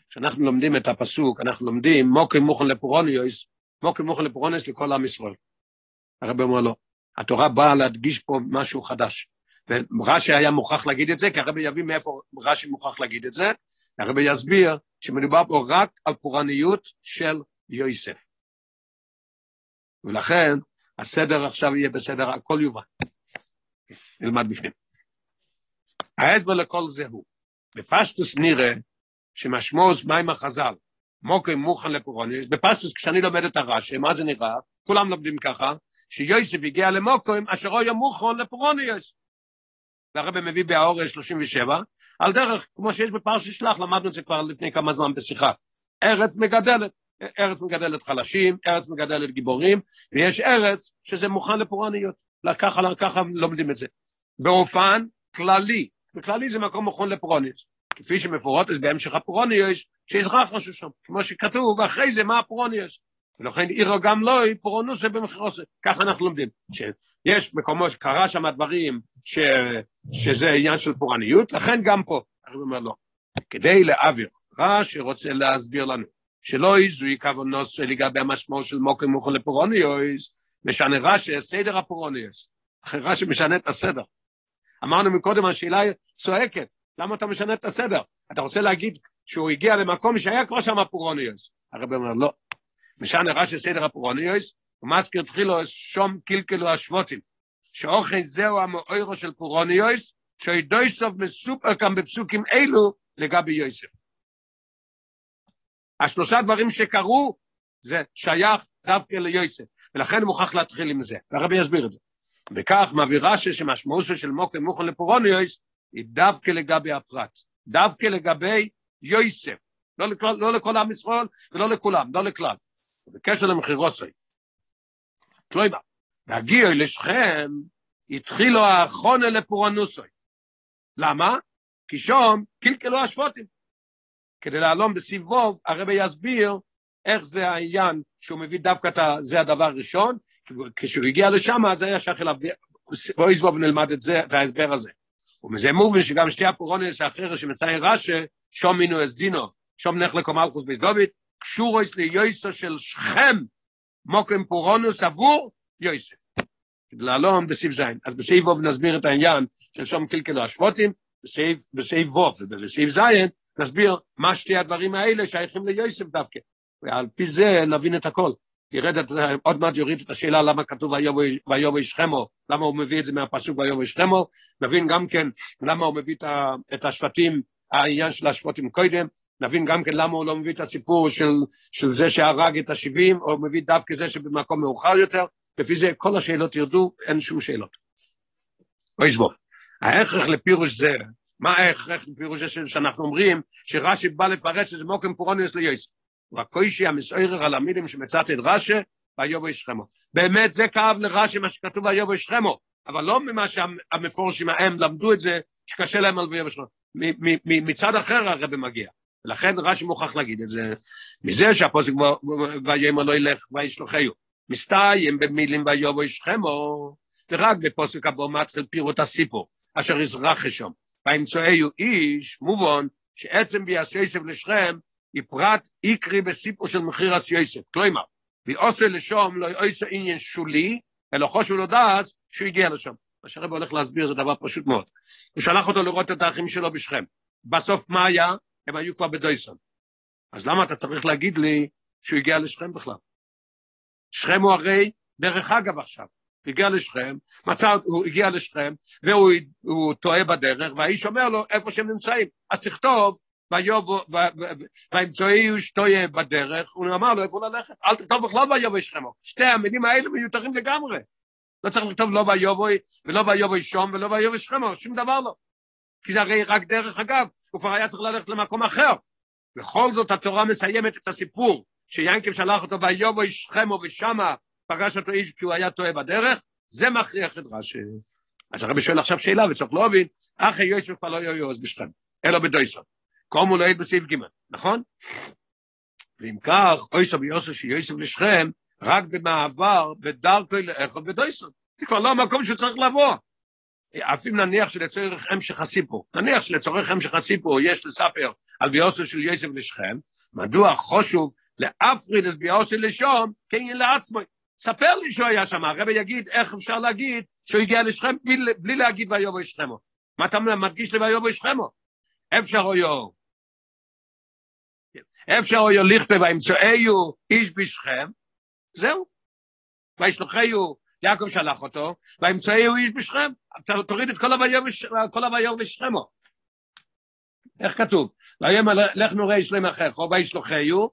כשאנחנו לומדים את הפסוק, אנחנו לומדים מוקי מוכן לפורוניוס, מוקי מוכן לפורוניוס לכל עם ישראל. הרב אומר לו, התורה באה להדגיש פה משהו חדש. ורש"י היה מוכרח להגיד את זה, כי הרב יביא מאיפה רש"י מוכרח להגיד את זה, הרב יסביר שמדובר פה רק על פורעניות של יוסף. ולכן הסדר עכשיו יהיה בסדר, הכל יובן. נלמד בפנים. ההסבר לכל זה הוא, בפשטוס נראה שמשמעוס מים החז"ל, מוקר מוכן לפורוניוס, בפשטוס כשאני לומד את הרש"י, מה זה נראה? כולם לומדים ככה, שיוסף הגיע למוקרים אשר היה מוכן לפורוניוס. והרבא מביא באור 37, על דרך, כמו שיש בפרשי שלח, למדנו את זה כבר לפני כמה זמן בשיחה. ארץ מגדלת, ארץ מגדלת חלשים, ארץ מגדלת גיבורים, ויש ארץ שזה מוכן לפורענות. ככה, ככה לומדים את זה. באופן כללי, בכללי זה מקום מוכן לפורענות. כפי שמפורט אז בהמשך הפורענות, שהתרחשה שם, כמו שכתוב, אחרי זה מה הפורענות. ולכן עירו גם לא, פורענות במכירות, ככה אנחנו לומדים. שיש מקומות שקרה שם דברים ש... שזה עניין של פורעניות, לכן גם פה, אני אומר לא. כדי להעביר, רש"י רוצה להסביר לנו, שלא יזוי כוונוס לגבי המשמעות של מוקר מוכן לפורוניוס, משנה רש"י סדר הפורוניוס. אחרי רש"י משנה את הסדר. אמרנו מקודם, השאלה צועקת, למה אתה משנה את הסדר? אתה רוצה להגיד שהוא הגיע למקום שהיה כבר שם הפורוניוס. הרב אומר, לא. משנה רש"י סדר הפורוניוס, הוא מזכיר תחילו שום קלקלו השבותים, שאוכי זהו המאוירו של פורוניוס, סוף מסופר כאן בפסוקים אלו לגבי יוסף. השלושה דברים שקרו, זה שייך דווקא ליוסף, ולכן הוא מוכרח להתחיל עם זה, והרבי יסביר את זה. וכך מעביר רש"י שמשמעותו של מוקר מוכן לפורוניוס היא דווקא לגבי הפרט, דווקא לגבי יויסף, לא לכל, לא לכל עם ישראל ולא לכולם, לא לכלל. בקשר למחירוסוי. תלוי בה. והגיעו לשכם, התחילו האחרונה לפורנוסוי. למה? כי שום קלקלו השפוטים. כדי להלום בסיב ווב, הרבי יסביר איך זה העניין שהוא מביא דווקא את זה הדבר הראשון, כשהוא הגיע לשם אז היה שייך אליו, בואי נלמד את זה, את ההסבר הזה. ומזה מובן שגם שתי הפורונס האחרת שמצייר רש"י, שום מינו אס דינו, שום נחלק ומלכוס ביסדובית, קשור יש ליוסו של שכם, מוקם פורונוס עבור יוסף. להלום בסיב זין. אז בסעיף ווב נסביר את העניין של שום קלקלו השבוטים, בסעיף ווב ובסעיף זין נסביר מה שתי הדברים האלה שייכים ליוסף דווקא. ועל פי זה נבין את הכל. ירד עוד מעט יוריד את השאלה למה כתוב ויובא שכמו, למה הוא מביא את זה מהפסוק ויובא שכמו, נבין גם כן למה הוא מביא את השבטים, העניין של השבטים קודם, נבין גם כן למה הוא לא מביא את הסיפור של, של זה שהרג את השבעים, או מביא דווקא זה שבמקום מאוחר יותר, לפי זה כל השאלות ירדו, אין שום שאלות. אוי זבוב, ההכרח לפירוש זה, מה ההכרח לפירוש זה שאנחנו אומרים, שרש"י בא לפרש שזה מוקם פורוניוס ליוסף. והקוישי המסערר על המילים שמצאת את רש"י, ויובו ישכמו. באמת זה כאב לרש"י מה שכתוב ויובו ישכמו, אבל לא ממה שהמפורשים ההם למדו את זה, שקשה להם על ויובו ישכמו. מצד אחר הרבי מגיע. ולכן רש"י מוכרח להגיד את זה, מזה שהפוסק ויאמר לא ילך וישלוחהו. מסתיים במילים ויובו ישכמו, ורק בפוסק הבא מתחיל פירוט הסיפור, אשר יזרח שם. וימצאהו איש, מובן, שעצם ביעשי יוסף לשכם, היא פרט איקרי בסיפור של מחיר אס יוסף. כלומר, ועושה לשום לא יעשה עניין שולי, אלא חושו לו דעס שהוא הגיע לשם. מה שהרב הולך להסביר זה דבר פשוט מאוד. הוא שלח אותו לראות את האחים שלו בשכם. בסוף מה היה? הם היו כבר בדויסון. אז למה אתה צריך להגיד לי שהוא הגיע לשכם בכלל? שכם הוא הרי דרך אגב עכשיו. הגיע לשכם, מצא, הוא הגיע לשכם, והוא טועה בדרך, והאיש אומר לו איפה שהם נמצאים. אז תכתוב וימצאי שטויה בדרך, הוא אמר לו איפה ללכת, אל תכתוב בכלל ויובוי שכמו, שתי המילים האלה מיותרים לגמרי, לא צריך לכתוב לא ויובוי ולא ויובוי שום ולא ויובוי שכמו, שום דבר לא, כי זה הרי רק דרך אגב, הוא כבר היה צריך ללכת למקום אחר, בכל זאת התורה מסיימת את הסיפור, שיינקב שלח אותו ויובוי שכמו ושמה פגש אותו איש כי הוא היה טועה בדרך, זה מכריח את רש"י. אז הרבי שואל עכשיו שאלה וצריך להבין, אחי יוסף כבר לא יויוז בשכם, אלא בדויסון. קומו לא בסעיף ג', נכון? ואם כך, אוי סבי יוסף שיוסף לשכם, רק במעבר, בדרכו לאכול בדויסון. זה כבר לא המקום שצריך לבוא. אף אם נניח שלצורך המשך הסיפור, נניח שלצורך המשך הסיפור יש לספר על ביוסף של יוסף לשכם, מדוע חושוב לאפריד את ביוסף לשום, כן לעצמו. ספר לי שהוא היה שם, הרבי יגיד איך אפשר להגיד שהוא הגיע לשכם בלי, בלי להגיד ויובו ישכמו. מה אתה מדגיש לי ויובו ישכמו? אפשר או אפשר אויו לכתב האמצעיו איש בשכם, זהו. וישלוחהו, יעקב שלח אותו, והאמצעיו איש בשכם, תוריד את כל הוויור לשכמו. איך כתוב? ויאמר לך נורא שלם אחיך, וישלוחהו,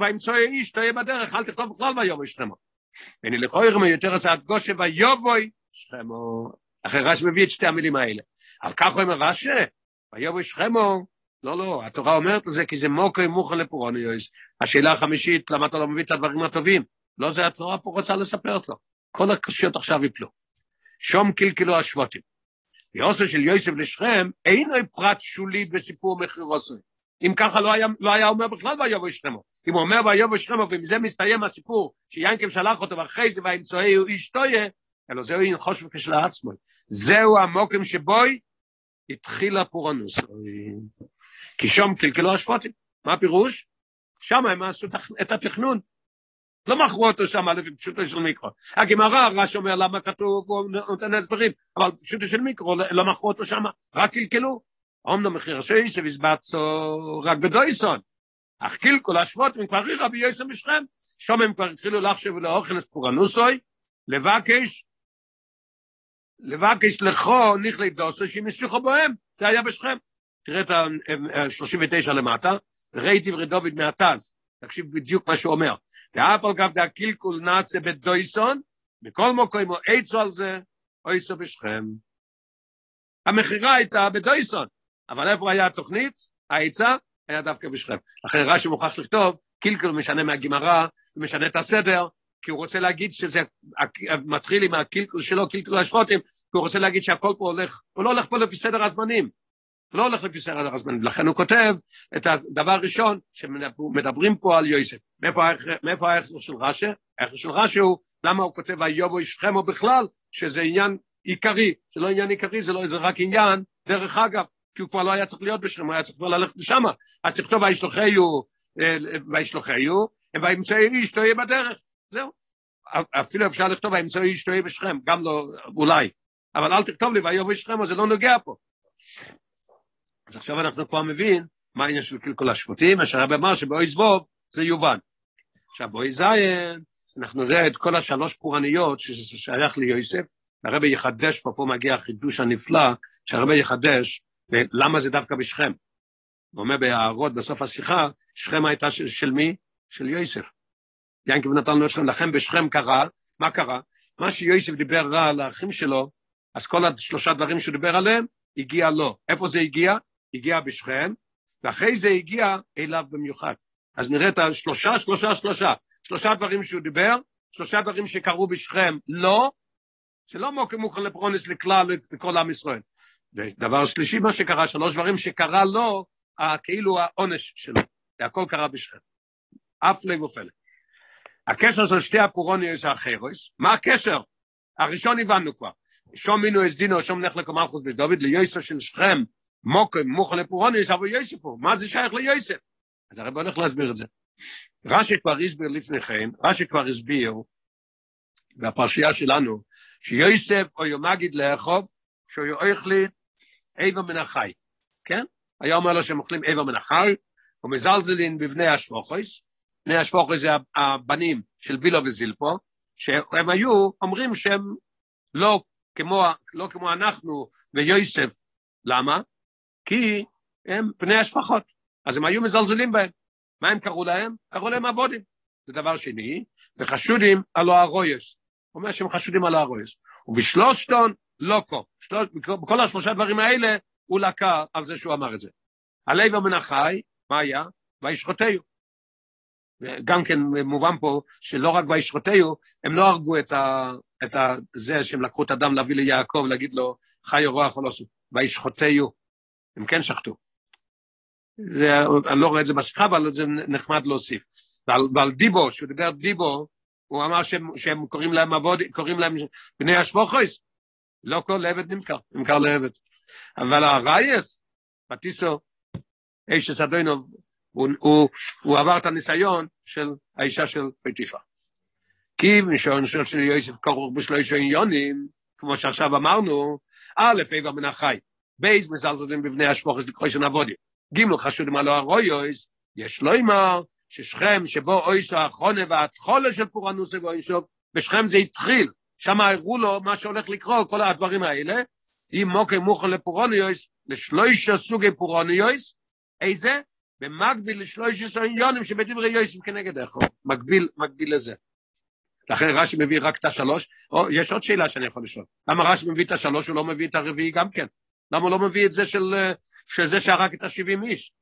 וימצאו איש תהיה בדרך, אל תכתוב בכלל ויובו שכמו. הנה מיותר עשה את גושה ויובוי שכמו. אחרי רש"י מביא את שתי המילים האלה. על כך אומר רש"י, ויובוי שכמו, לא, לא, התורה אומרת לזה כי זה מוקר מוכן לפורוניוס. השאלה החמישית, למה אתה לא מביא את הדברים הטובים? לא זה התורה פה רוצה לספר אותו. כל הקשיות עכשיו יפלו. שום קלקלו השבטים. יוסף של יוסף לשכם אינו פרט שולי בסיפור מחירוסי. אם ככה לא היה, לא היה אומר בכלל ויובו שכמו. אם הוא אומר ויובו שכמו ומזה מסתיים הסיפור שיינקב שלח אותו ואחרי זה וימצאי הוא איש טויה, אלא זהו אין חושב כשלעצמו. זהו המוקם שבוי התחילה פורנוס. כי שם קלקלו השפוטים. מה הפירוש? שם הם עשו את התכנון. לא מכרו אותו שם לפי פשוטו של מיקרו. הגמרא, רש אומר למה כתוב, הוא נותן הסברים, אבל פשוטו של מיקרו, לא מכרו אותו שם, רק קלקלו. אומנם מחיר שייסב הסבצו רק בדויסון. אך קלקול השפוטים כבר ריחה ביוסם בשכם. שם הם כבר התחילו לחשב לאוכל ספורנוסוי, לבקש, לבקש לכו נכלי דוסו שימשיכו בהם, זה היה בשכם. תראה את ה-39 למטה, ראי דברי דוד מהתז, תקשיב בדיוק מה שהוא אומר. ואף על גב דהקילקול נעשה בדויסון, בכל מקום עצו על זה, אויסו בשכם. המכירה הייתה בדויסון, אבל איפה היה התוכנית? העצה היה דווקא בשכם. לכן רש"י מוכרח לכתוב קילקל משנה מהגמרא, משנה את הסדר, כי הוא רוצה להגיד שזה מתחיל עם הקילקל שלו, קילקל השפוטים, כי הוא רוצה להגיד שהכל פה הולך, הוא לא הולך פה לפי סדר הזמנים. לא הולך לפי סדר הזמנים, לכן הוא כותב את הדבר הראשון שמדברים פה על יוסף. מאיפה הערך של רש"י? הערך של רש"י הוא, למה הוא כותב איובו אישכמו בכלל, שזה עניין עיקרי, זה לא עניין עיקרי, זה, לא, זה רק עניין, דרך אגב, כי הוא כבר לא היה צריך להיות בשם, הוא היה צריך כבר ללכת לשם, אז תכתוב וישלוחהו, אה, וישלוחהו, וימצאי איש יהיה בדרך, זהו. אפילו אפשר לכתוב וימצאי איש יהיה בשכם, גם לא, אולי, אבל אל תכתוב לי ויובו אישכם, זה לא נוגע פה. אז עכשיו אנחנו כבר מבין מה העניין של קלקול השפוטים, אשר הרבה אמר שבאוי זבוב זה יובן. עכשיו באוי זין, אנחנו נראה את כל השלוש פורעניות שזה שייך ליוסף, הרבי יחדש פה, פה מגיע החידוש הנפלא, שהרבי יחדש, ולמה זה דווקא בשכם. הוא אומר בהערות בסוף השיחה, שכם הייתה של, של מי? של יוסף. ינקב נתן לו שכם, לכן בשכם קרה, מה קרה? מה שיוסף דיבר רע על האחים שלו, אז כל השלושה דברים שהוא דיבר עליהם, הגיע לו. איפה זה הגיע? הגיע בשכם, ואחרי זה הגיע אליו במיוחד. אז נראה את השלושה, שלושה, שלושה. שלושה דברים שהוא דיבר, שלושה דברים שקרו בשכם לא, זה לא מוקר מוכן לפרונס לכלל, לכל עם ישראל. ודבר שלישי, מה שקרה, שלוש דברים שקרה לו, כאילו העונש שלו. זה הכל קרה בשכם. לב ופלא. הקשר של שתי הפורוניות האחרוס, מה הקשר? הראשון הבנו כבר. שום מינו אסדינו, שום נלך לקומלכוס בדוד, ליוסף של שכם, מוקם, מוכן לפורוניות, אבל יוסף הוא. מה זה שייך ליוסף? אז הרב הולך להסביר את זה. רש"י כבר הסביר לפני כן, רש"י כבר הסביר, והפרשייה שלנו, שיוסף או יומגיד לאכוב, שהוא יאכלי איבר מן החי, כן? היה אומר לו שהם אוכלים איבר מן החי, ומזלזלין בבני השפוכויס, בני השפוכויס זה הבנים של בילו וזילפו, שהם היו אומרים שהם לא כמו, לא כמו אנחנו ויוסף, למה? כי הם בני השפחות, אז הם היו מזלזלים בהם. מה הם קראו להם? קראו להם אבודים. זה דבר שני, וחשודים על הרויוס. הוא אומר שהם חשודים על הרויוס. ובשלושתון, לא כה. שלוש, בכל השלושה דברים האלה, הוא לקה על זה שהוא אמר את זה. הלב המנחי, מה היה? וישחוטהו. גם כן מובן פה שלא רק וישחוטהו, הם לא הרגו את, ה, את ה, זה שהם לקחו את הדם להביא ליעקב, להגיד לו, חי או רוח או לא סוף. וישחוטהו. הם כן שחטו. זה, אני לא רואה את זה בשיחה, אבל זה נחמד להוסיף. ועל, ועל דיבו, שהוא דיבר דיבו, הוא אמר שהם, שהם קוראים להם עבוד, קוראים להם בני השבוכויס. לא כל עבד נמכר, נמכר לעבד. אבל הרייס, בטיסו, איש אסדוינוב, הוא, הוא, הוא עבר את הניסיון של האישה של פטיפה. כי משעון של יוסף כרוך בשלושה עניונים, כמו שעכשיו אמרנו, א', איבר מן החי, בייז מזלזלים בבני השפוכס לקרוא של עבודים. גימל חשוד מה לא הרויויס, יש לא אמר ששכם שבו אויס האחרונה והתחולה של פורענוס ואוישוב, בשכם זה התחיל, שם הראו לו מה שהולך לקרות, כל הדברים האלה, אם מוקי מוכן לפורענויס, לשלושה סוגי פורענויס, איזה? במקביל לשלושה עניונים שבדברי יויסים כנגד איך, מקביל, מקביל לזה. לכן רש"י מביא רק את השלוש, או יש עוד שאלה שאני יכול לשאול, למה רש"י מביא את השלוש, הוא לא מביא את הרביעי גם כן? למה הוא לא מביא את זה של, של זה שהרג את השבעים איש?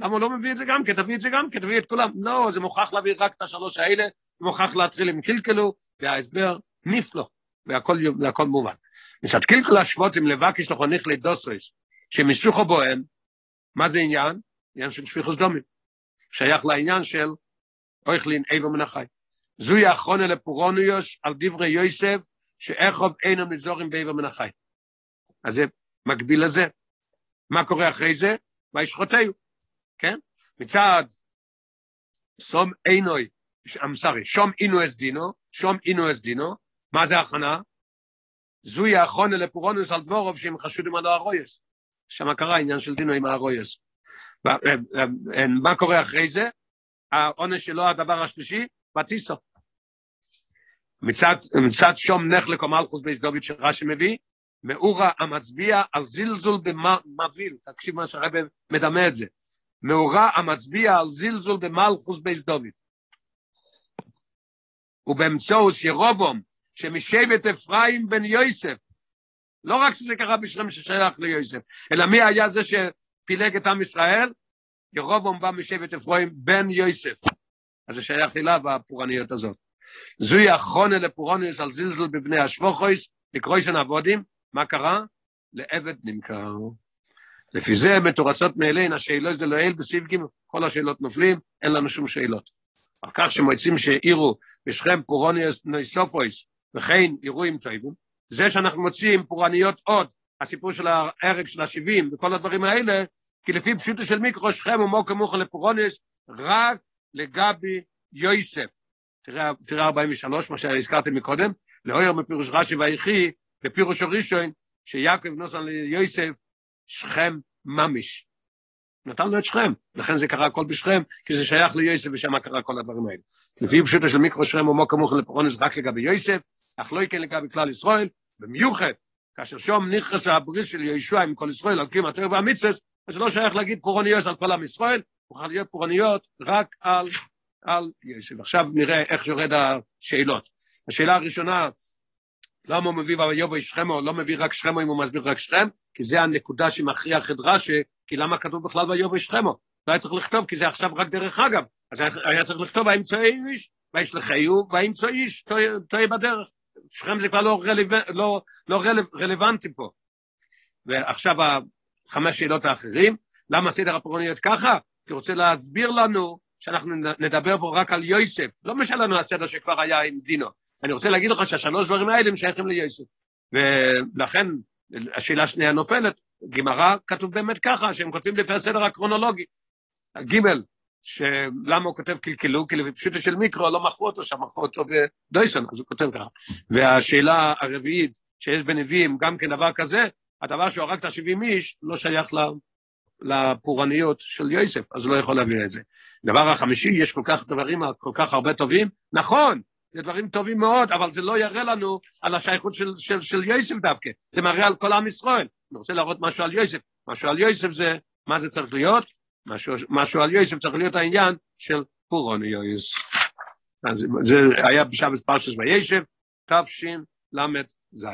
למה הוא לא מביא את זה גם כן? תביא את זה גם כן, תביא את כולם. לא, זה מוכרח להביא רק את השלוש האלה, מוכרח להתחיל עם קלקלו, וההסבר נפלא, והכל, והכל מובן. מצד קלקלו השבוטים לבקש לחוניך לדוסויס, שמשוכו בוהם, מה זה עניין? עניין של שפיכוס דומים. שייך לעניין של אויכלין איבר מן החי. זוהי האחרונה לפורונויוס על דברי יוסף, שאיכוב אינו מזורים באיבר מן החי. אז זה מקביל לזה. מה קורה אחרי זה? וישחוטהו, כן? מצד סום אינוי, I'm שום אינו אס דינו, שום אינו אס דינו, מה זה הכנה? זוהי האחרונה לפורונוס על דבורוב שהם חשודים על הרויס. שם קרה עניין של דינו עם הרויס. מה קורה אחרי זה? העונש שלו, הדבר השלישי, בטיסו. מצד, מצד שום נחלק או מלכוס בייס דוד שרש"י מביא, מאורה המצביע על זלזול במביא, תקשיב מה שהרבא מדמה את זה, מאורה המצביע על זלזול במלכוס בייס דוד. ובאמצעוס ירובום, שמשבט אפרים בן יוסף, לא רק שזה קרה בשכם ששייך ליוסף, אלא מי היה זה שפילג את עם ישראל? ירובום בא משבט אפרים בן יוסף. אז זה שייך אליו הפורעניות הזאת. זוהי החונה לפורעניות על זלזל בבני השבוכויס, לקרוא של עבודים, מה קרה? לעבד נמכר. לפי זה מתורצות מאליהן השאלות זה לא אל בסעיף ג' כל השאלות נופלים, אין לנו שום שאלות. על כך שמועצים שהעירו בשכם פורוניוס נויסופויס וכן אירועים טובים, זה שאנחנו מוצאים פורעניות עוד, הסיפור של ההרג של השבעים וכל הדברים האלה, כי לפי פשוטו של מיקרו שכם ומוקר מוכר לפורוניוס, רק לגבי יויסף. תראה, תראה 43, מה שהזכרתי מקודם, לאויר מפירוש רש"י ויחי, בפירוש הראשון, שיעקב נוסן ליוסף, שכם ממש. נתן לו את שכם, לכן זה קרה הכל בשכם, כי זה שייך ליוסף ושם קרה כל הדברים האלה. לפי פשוטו של מיקרו שכם ומוקר מוכר לפורוניוס רק לגבי יוסף, אך לא יקן לגבי כלל ישראל, במיוחד, כאשר שום נכנס הבריס של ישוע עם כל ישראל, על קיום התורה והמצווה, אז לא שייך להגיד פורעניות על כל עם ישראל, הוא יכול להיות פורעניות רק על, על ישו. עכשיו נראה איך יורד השאלות. השאלה הראשונה, למה הוא מביא ויובו שכמו, לא מביא רק שכמו אם הוא מסביר רק שכם, כי זה הנקודה שמכריח את רש"י, כי למה כתוב בכלל ויובו שכמו? לא היה צריך לכתוב, כי זה עכשיו רק דרך אגב. אז היה צריך לכתוב, האמצעי איש, וישלחהו, והאמצעי איש, טועה בדרך. שכם זה כבר לא, רלו... לא, לא רלו... רלוונטי פה. ועכשיו החמש שאלות האחרים, למה סדר הפורעניות ככה? כי רוצה להסביר לנו שאנחנו נדבר פה רק על יוסף, לא משנה לנו הסדר שכבר היה עם דינו. אני רוצה להגיד לך שהשלוש דברים האלה הם שייכים ליוסף. ולכן השאלה השנייה נופלת, גמרא כתוב באמת ככה, שהם כותבים לפי הסדר הקרונולוגי. גימל, שלמה הוא כותב קלקלו, כי לפי פשוטו של מיקרו לא מכרו אותו שם, מכרו אותו בדויסון, אז הוא כותב ככה. והשאלה הרביעית, שיש בנביאים גם כן דבר כזה, הדבר שהוא הרג את השבעים איש לא שייך לפורעניות של יוסף, אז הוא לא יכול להביא את זה. דבר החמישי, יש כל כך דברים, כל כך הרבה טובים, נכון, זה דברים טובים מאוד, אבל זה לא יראה לנו על השייכות של, של, של יוסף דווקא, זה מראה על כל עם ישראל. אני רוצה להראות משהו על יוסף, משהו על יוסף זה, מה זה צריך להיות? משהו, משהו על יוסף צריך להיות העניין של פורעניות. אז זה היה בשבס פרשס וישב, תשל"ז.